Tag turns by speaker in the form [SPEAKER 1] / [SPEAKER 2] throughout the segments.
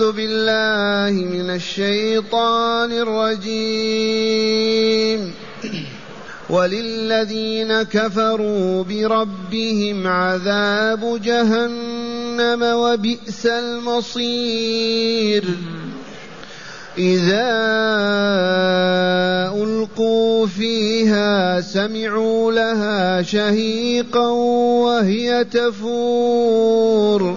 [SPEAKER 1] أعوذ بالله من الشيطان الرجيم. وللذين كفروا بربهم عذاب جهنم وبئس المصير. إذا ألقوا فيها سمعوا لها شهيقا وهي تفور.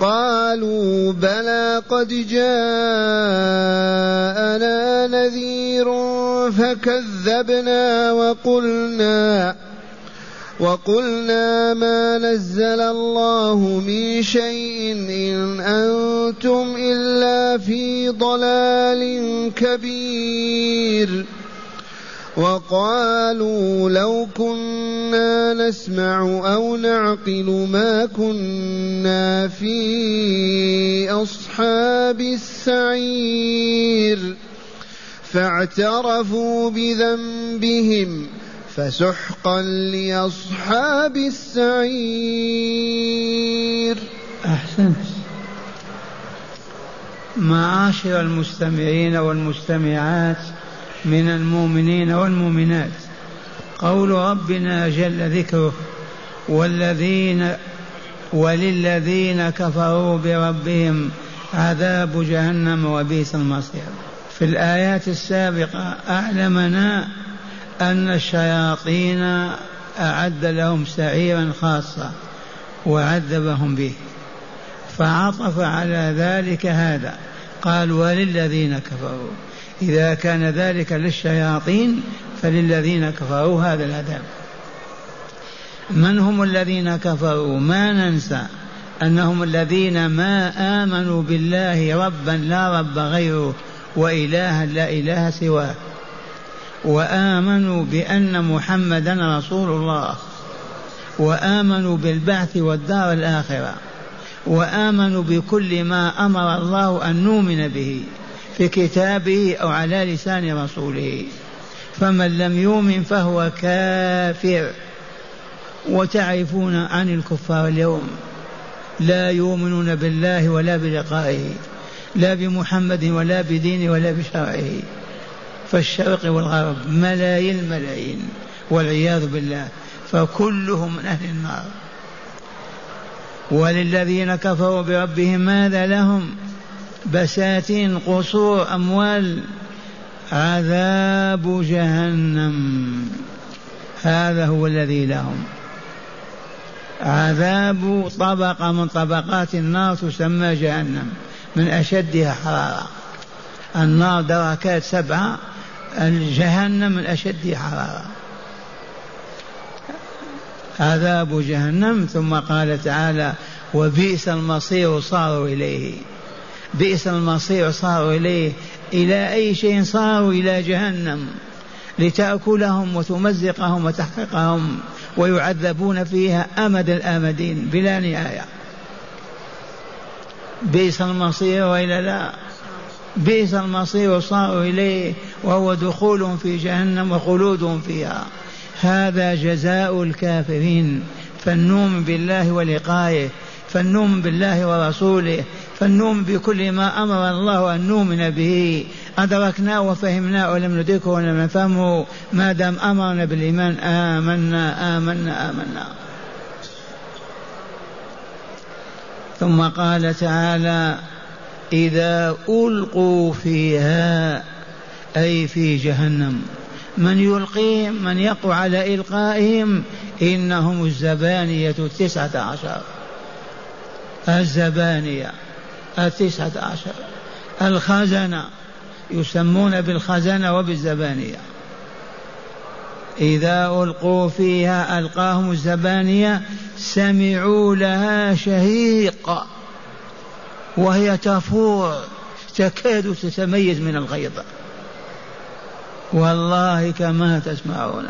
[SPEAKER 1] قالوا بلى قد جاءنا نذير فكذبنا وقلنا وقلنا ما نزل الله من شيء إن أنتم إلا في ضلال كبير وقالوا لو كنا نسمع أو نعقل ما كنا في أصحاب السعير. فاعترفوا بذنبهم فسحقا لأصحاب السعير.
[SPEAKER 2] أحسنت. معاشر المستمعين والمستمعات من المؤمنين والمؤمنات. قول ربنا جل ذكره والذين وللذين كفروا بربهم عذاب جهنم وبئس المصير. في الآيات السابقة أعلمنا أن الشياطين أعد لهم سعيرا خاصا وعذبهم به. فعطف على ذلك هذا. قال وللذين كفروا. إذا كان ذلك للشياطين فللذين كفروا هذا العذاب من هم الذين كفروا؟ ما ننسى أنهم الذين ما آمنوا بالله ربا لا رب غيره وإلها لا إله سواه وآمنوا بأن محمدا رسول الله وآمنوا بالبعث والدار الآخرة وآمنوا بكل ما أمر الله أن نؤمن به. في كتابه أو على لسان رسوله. فمن لم يؤمن فهو كافر. وتعرفون عن الكفار اليوم لا يؤمنون بالله ولا بلقائه لا بمحمد ولا بدينه ولا بشرعه. فالشرق والغرب ملايين الملايين والعياذ بالله فكلهم من أهل النار. وللذين كفروا بربهم ماذا لهم؟ بساتين قصور أموال عذاب جهنم. هذا هو الذي لهم. عذاب طبقة من طبقات النار تسمى جهنم من أشدها حرارة. النار دركات سبعة الجهنم من أشدها حرارة. عذاب جهنم ثم قال تعالى وبئس المصير صاروا إليه. بئس المصير صاروا إليه إلى أي شيء صاروا إلى جهنم لتأكلهم وتمزقهم وتحرقهم ويعذبون فيها أمد الآمدين بلا نهاية. بئس المصير وإلا لا. بئس المصير صاروا إليه وهو دخولهم في جهنم وخلودهم فيها. هذا جزاء الكافرين. فالنوم بالله ولقائه. فالنوم بالله ورسوله فالنوم بكل ما أمر الله أن نؤمن به. أدركناه وفهمناه ولم ندركه ولم نفهمه. ما دام أمرنا بالإيمان آمنا آمنا آمنا. ثم قال تعالى إذا ألقوا فيها أي في جهنم من يلقيهم من يقع على إلقائهم إنهم الزبانية التسعة عشر. الزبانية التسعة عشر. الخزنة يسمون بالخزنة وبالزبانية. إذا ألقوا فيها ألقاهم الزبانية سمعوا لها شهيق وهي تفور تكاد تتميز من الغيظ. والله كما تسمعون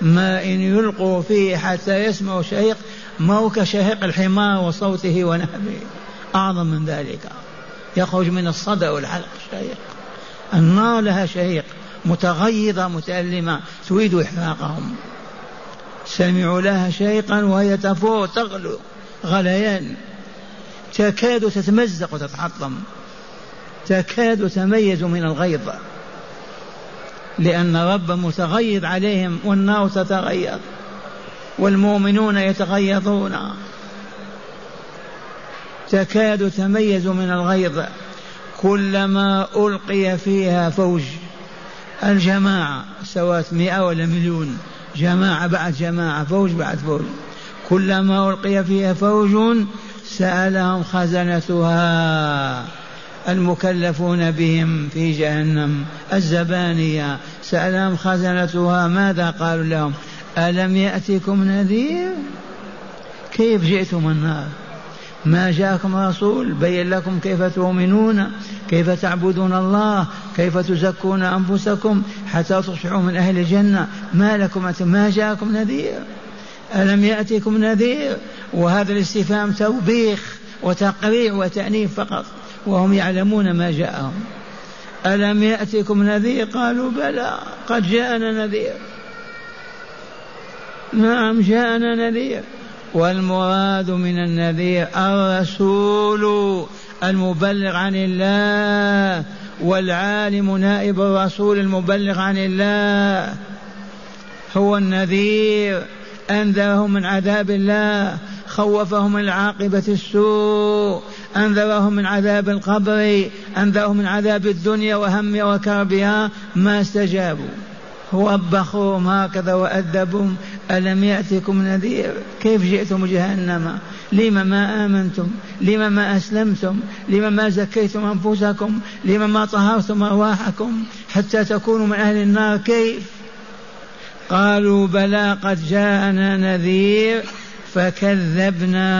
[SPEAKER 2] ما إن يلقوا فيه حتى يسمعوا شهيق مو كشهيق الحمار وصوته ونهبه. أعظم من ذلك. يخرج من الصدى والحلق شهيق. النار لها شهيق. متغيظة متألمة. تريد إحراقهم. سمعوا لها شيقا وهي تفور تغلو غليان. تكاد تتمزق وتتحطم تكاد تميز من الغيظ. لأن رب متغيظ عليهم والنار تتغيظ. والمؤمنون يتغيظون تكاد تميز من الغيظ. كلما ألقي فيها فوج. الجماعة سوات مئة ولا مليون. جماعة بعد جماعة فوج بعد فوج. كلما ألقي فيها فوج سألهم خزنتها. المكلفون بهم في جهنم. الزبانية. سألهم خزنتها. ماذا قالوا لهم؟ ألم يأتكم نذير؟ كيف جئتم النار؟ ما جاءكم رسول بين لكم كيف تؤمنون؟ كيف تعبدون الله؟ كيف تزكون أنفسكم حتى تصبحوا من أهل الجنة؟ ما لكم ما جاءكم نذير؟ ألم يأتكم نذير؟ وهذا الاستفهام توبيخ وتقريع وتأنيف فقط وهم يعلمون ما جاءهم. ألم يأتكم نذير؟ قالوا بلى قد جاءنا نذير. نعم جاءنا نذير والمراد من النذير الرسول المبلغ عن الله والعالم نائب الرسول المبلغ عن الله. هو النذير. انذرهم من عذاب الله خوفهم من عاقبة السوء أنذرهم من عذاب القبر أنذرهم من عذاب الدنيا وهم وكربها ما استجابوا. وبخوهم هكذا وأدبهم. ألم يأتكم نذير؟ كيف جئتم جهنم؟ لم ما آمنتم؟ لم ما أسلمتم؟ لم ما زكيتم أنفسكم؟ لم ما طهرتم أرواحكم حتى تكونوا من أهل النار؟ كيف؟ قالوا بلى قد جاءنا نذير فكذبنا.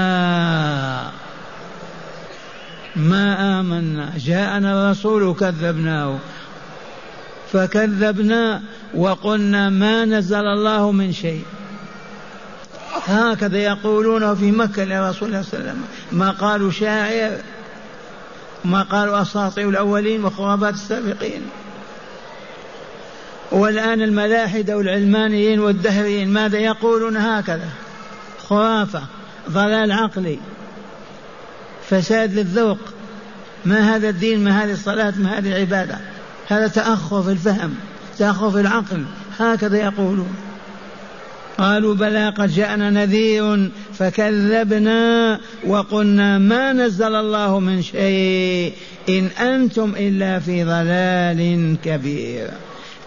[SPEAKER 2] ما آمنا. جاءنا الرسول كذبناه فكذبنا وقلنا ما نزل الله من شيء. هكذا يقولون في مكة لرسول الله صلى الله عليه وسلم. ما قالوا شاعر ما قالوا أساطير الأولين وخرافات السابقين. والآن الملاحدة والعلمانيين والدهريين ماذا يقولون هكذا؟ خرافة ضلال عقلي فساد للذوق. ما هذا الدين؟ ما هذه الصلاة؟ ما هذه العبادة؟ هذا تأخر في الفهم تأخر في العقل هكذا يقولون. قالوا بلى قد جاءنا نذير فكذبنا وقلنا ما نزل الله من شيء إن أنتم إلا في ضلال كبير.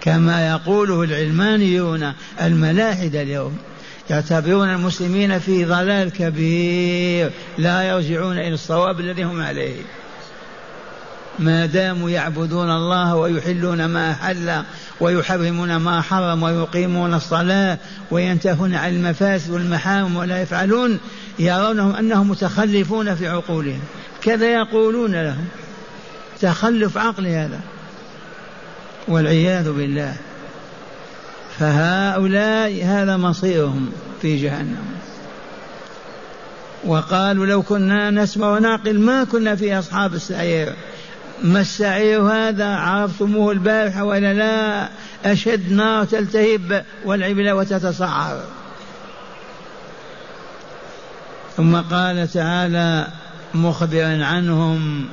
[SPEAKER 2] كما يقوله العلمانيون الملاحدة اليوم يعتبرون المسلمين في ضلال كبير لا يرجعون إلى الصواب الذي هم عليه. ما داموا يعبدون الله ويحلون ما أحل ويحرمون ما حرم ويقيمون الصلاة وينتهون عن المفاسد والمحارم ولا يفعلون يرونهم أنهم متخلفون في عقولهم. كذا يقولون لهم. تخلف عقلي هذا. والعياذ بالله. فهؤلاء هذا مصيرهم في جهنم. وقالوا لو كنا نسمع ونعقل ما كنا في أصحاب السعير. ما السعير هذا؟ عرفتموه البارحة ولا لا؟ أشد نار تلتهب والعبلة وتتصعر. ثم قال تعالى مخبرا عنهم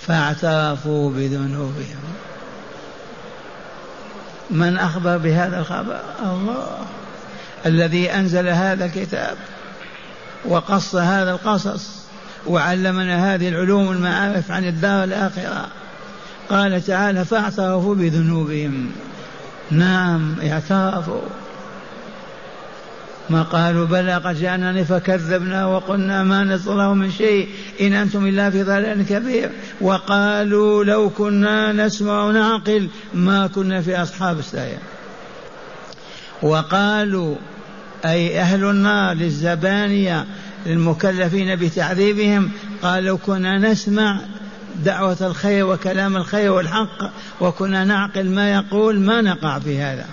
[SPEAKER 2] فاعترفوا بذنوبهم. من أخبر بهذا الخبر؟ الله. الذي أنزل هذا الكتاب وقص هذا القصص. وعلمنا هذه العلوم المعارف عن الدار الآخرة. قال تعالى فاعترفوا بذنوبهم. نعم اعترفوا. ما قالوا بلى قد جاءنا فكذبنا وقلنا ما نزل من شيء إن أنتم إلا في ضلال كبير. وقالوا لو كنا نسمع ونعقل ما كنا في أصحاب السعير. وقالوا أي أهل النار للزبانية للمكلفين بتعذيبهم قال لو كنا نسمع دعوة الخير وكلام الخير والحق وكنا نعقل ما يقول ما نقع في هذا.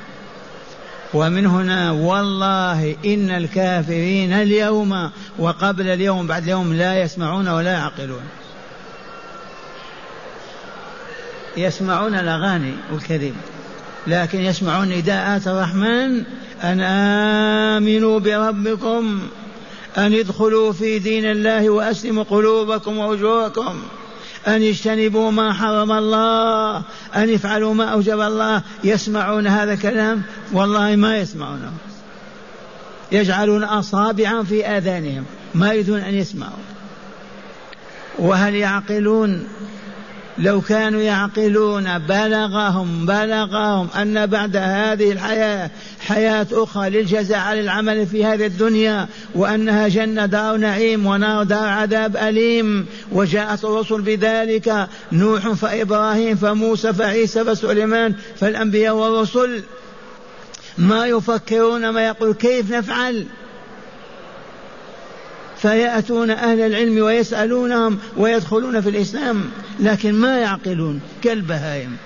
[SPEAKER 2] ومن هنا والله إن الكافرين اليوم وقبل اليوم بعد اليوم لا يسمعون ولا يعقلون. يسمعون الأغاني والكذب لكن يسمعون نداءات الرحمن. أن آمنوا بربكم. أن ادخلوا في دين الله وأسلموا قلوبكم ووجوهكم. أن يجتنبوا ما حرم الله. أن يفعلوا ما أوجب الله. يسمعون هذا الكلام؟ والله ما يسمعونه. يجعلون أصابعا في آذانهم. ما يريدون أن يسمعوا. وهل يعقلون لو كانوا يعقلون بلغهم بلغهم أن بعد هذه الحياة حياة أخرى للجزاء على العمل في هذه الدنيا وأنها جنة دار نعيم ونار دار عذاب أليم. وجاءت الرسل بذلك نوح فإبراهيم فموسى فعيسى فسليمان فالأنبياء والرسل. ما يفكرون ما يقول كيف نفعل؟ فيأتون أهل العلم ويسألونهم ويدخلون في الإسلام. لكن ما يعقلون كالبهائم.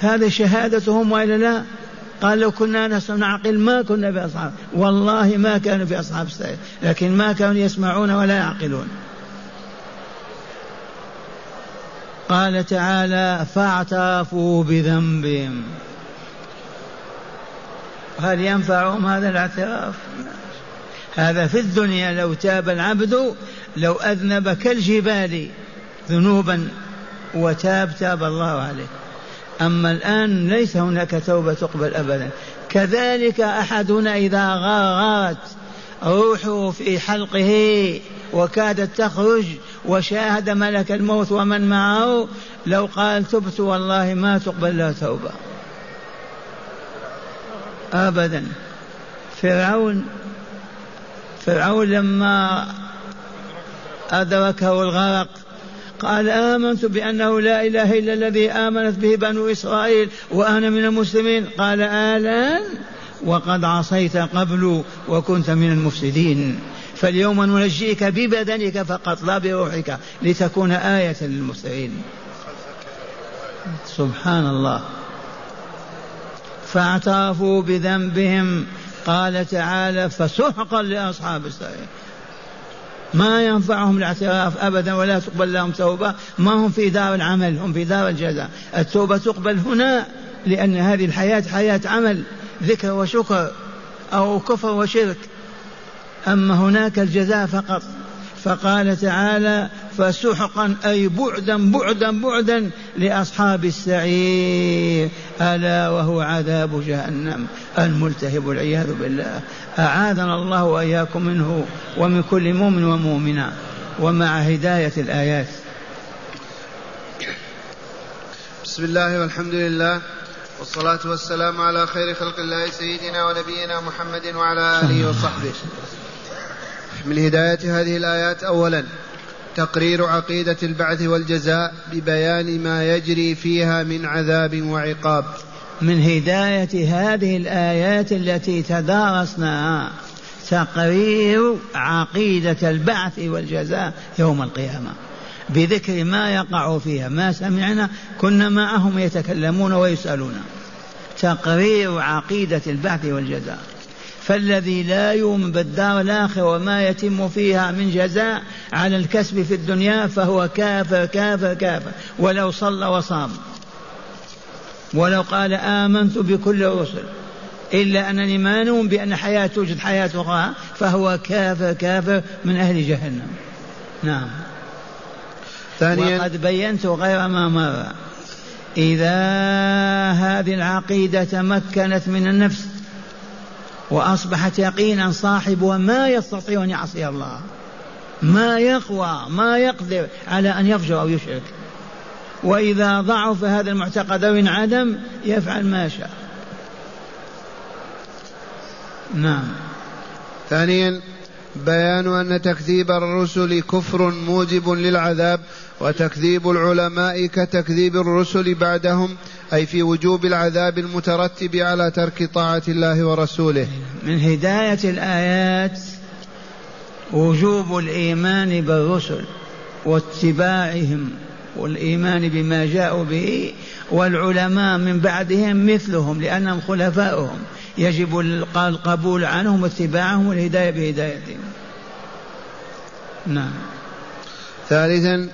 [SPEAKER 2] هذا شهادتهم وإلا لا؟ قال لو كنا نعقل ما كنا في أصحاب والله ما كانوا في أصحاب السعير لكن ما كانوا يسمعون ولا يعقلون. قال تعالى فاعترفوا بذنبهم. هل ينفعهم هذا الاعتراف؟ هذا في الدنيا لو تاب العبد لو أذنب كالجبال. ذنوبا وتاب تاب الله عليه. أما الآن ليس هناك توبة تقبل أبدا. كذلك أحدنا إذا غارت روحه في حلقه وكادت تخرج وشاهد ملك الموت ومن معه لو قال تبت والله ما تقبل له توبة. أبدا. فرعون فرعون لما أدركه الغرق قال آمنت بأنه لا إله إلا الذي آمنت به بنو إسرائيل وأنا من المسلمين. قال آلان وقد عصيت قبل وكنت من المفسدين. فاليوم ننجيك ببدنك فقط لا بروحك لتكون آية للمسلمين. سبحان الله. فاعترفوا بذنبهم. قال تعالى فسحقا لأصحاب السعير. ما ينفعهم الاعتراف ابدا ولا تقبل لهم توبة. ما هم في دار العمل هم في دار الجزاء. التوبة تقبل هنا لأن هذه الحياة حياة عمل ذكر وشكر أو كفر وشرك. أما هناك الجزاء فقط. فقال تعالى فسحقا أي بعدا بعدا بعدا لأصحاب السعير. ألا وهو عذاب جهنم. الملتهب والعياذ بالله. أعاذنا الله وإياكم منه ومن كل مؤمن ومؤمنة ومع هداية الآيات.
[SPEAKER 1] بسم الله والحمد لله والصلاة والسلام على خير خلق الله سيدنا ونبينا محمد وعلى آله وصحبه. من هداية هذه الآيات أولا تقرير عقيدة البعث والجزاء ببيان ما يجري فيها من عذاب وعقاب.
[SPEAKER 2] من هداية هذه الآيات التي تدارسناها تقرير عقيدة البعث والجزاء يوم القيامة. بذكر ما يقع فيها ما سمعنا كنا معهم يتكلمون ويسألون. تقرير عقيدة البعث والجزاء. فالذي لا يؤمن بالدار الآخرة وما يتم فيها من جزاء على الكسب في الدنيا فهو كافر كافر كافر. ولو صلى وصام. ولو قال آمنت بكل الرسل إلا أنني ما نؤمن بأن حياة توجد حياة أخرى فهو كافر كافر من أهل جهنم. نعم. ثانيا. وقد بينت غير ما مر. إذا هذه العقيدة تمكنت من النفس وأصبحت يقينا صاحبها ما يستطيع أن يعصي الله. ما يقوى ما يقدر على أن يفجر أو يشرك. وإذا ضعف هذا المعتقد أو انعدم يفعل ما شاء. نعم.
[SPEAKER 1] ثانيا بيان أن تكذيب الرسل كفر موجب للعذاب وتكذيب العلماء كتكذيب الرسل بعدهم أي في وجوب العذاب المترتب على ترك طاعة الله ورسوله.
[SPEAKER 2] من هداية الآيات وجوب الإيمان بالرسل واتباعهم والإيمان بما جاءوا به والعلماء من بعدهم مثلهم لأنهم خلفاؤهم. يجب القبول عنهم واتباعهم والهداية بهدايتهم. نعم.
[SPEAKER 1] ثالثا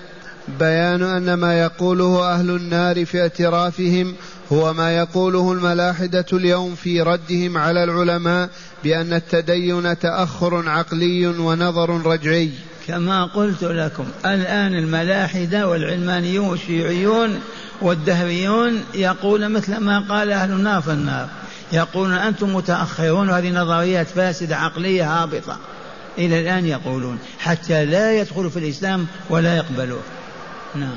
[SPEAKER 1] بيان أن ما يقوله أهل النار في اعترافهم هو ما يقوله الملاحدة اليوم في ردهم على العلماء بأن التدين تأخر عقلي ونظر رجعي.
[SPEAKER 2] كما قلت لكم الآن الملاحدة والعلمانيون والشيوعيون والدهريون يقول مثل ما قال أهل النار في النار. يقولون أنتم متأخرون وهذه نظريات فاسدة عقلية هابطة. إلى الآن يقولون حتى لا يدخلوا في الإسلام ولا يقبلوه. نعم.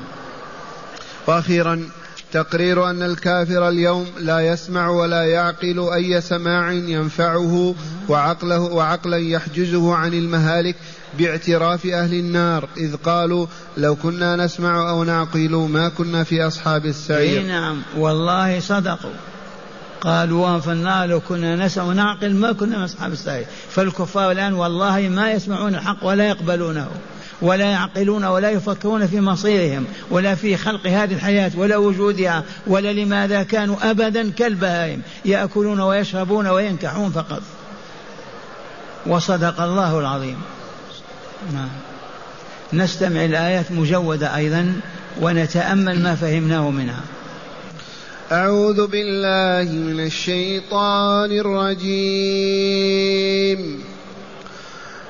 [SPEAKER 1] وأخيرا تقرير أن الكافر اليوم لا يسمع ولا يعقل أي سماع ينفعه وعقله وعقلا يحجزه عن المهالك باعتراف أهل النار إذ قالوا لو كنا نسمع أو نعقل ما كنا في أصحاب السعير.
[SPEAKER 2] نعم. والله صدقوا. قالوا في النار لو كنا نسمع ونعقل ما كنا من أصحاب السعير. فالكفار الآن والله ما يسمعون الحق ولا يقبلونه. ولا يعقلون ولا يفكرون في مصيرهم ولا في خلق هذه الحياة ولا وجودها ولا لماذا كانوا أبدا كالبهائم. يأكلون ويشربون وينكحون فقط. وصدق الله العظيم. نعم. نستمع الآيات مجودة أيضا ونتأمل ما فهمناه منها.
[SPEAKER 1] أعوذ بالله من الشيطان الرجيم.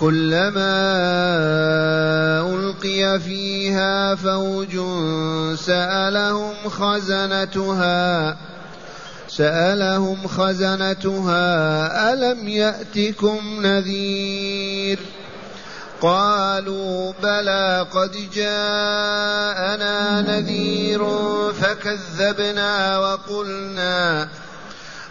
[SPEAKER 1] كلما ألقي فيها فوج سألهم خزنتها سألهم خزنتها ألم يأتكم نذير؟ قالوا بلى قد جاءنا نذير فكذبنا وقلنا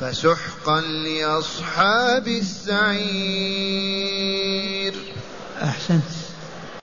[SPEAKER 1] فسحقا لأصحاب السعير.
[SPEAKER 2] أحسنت.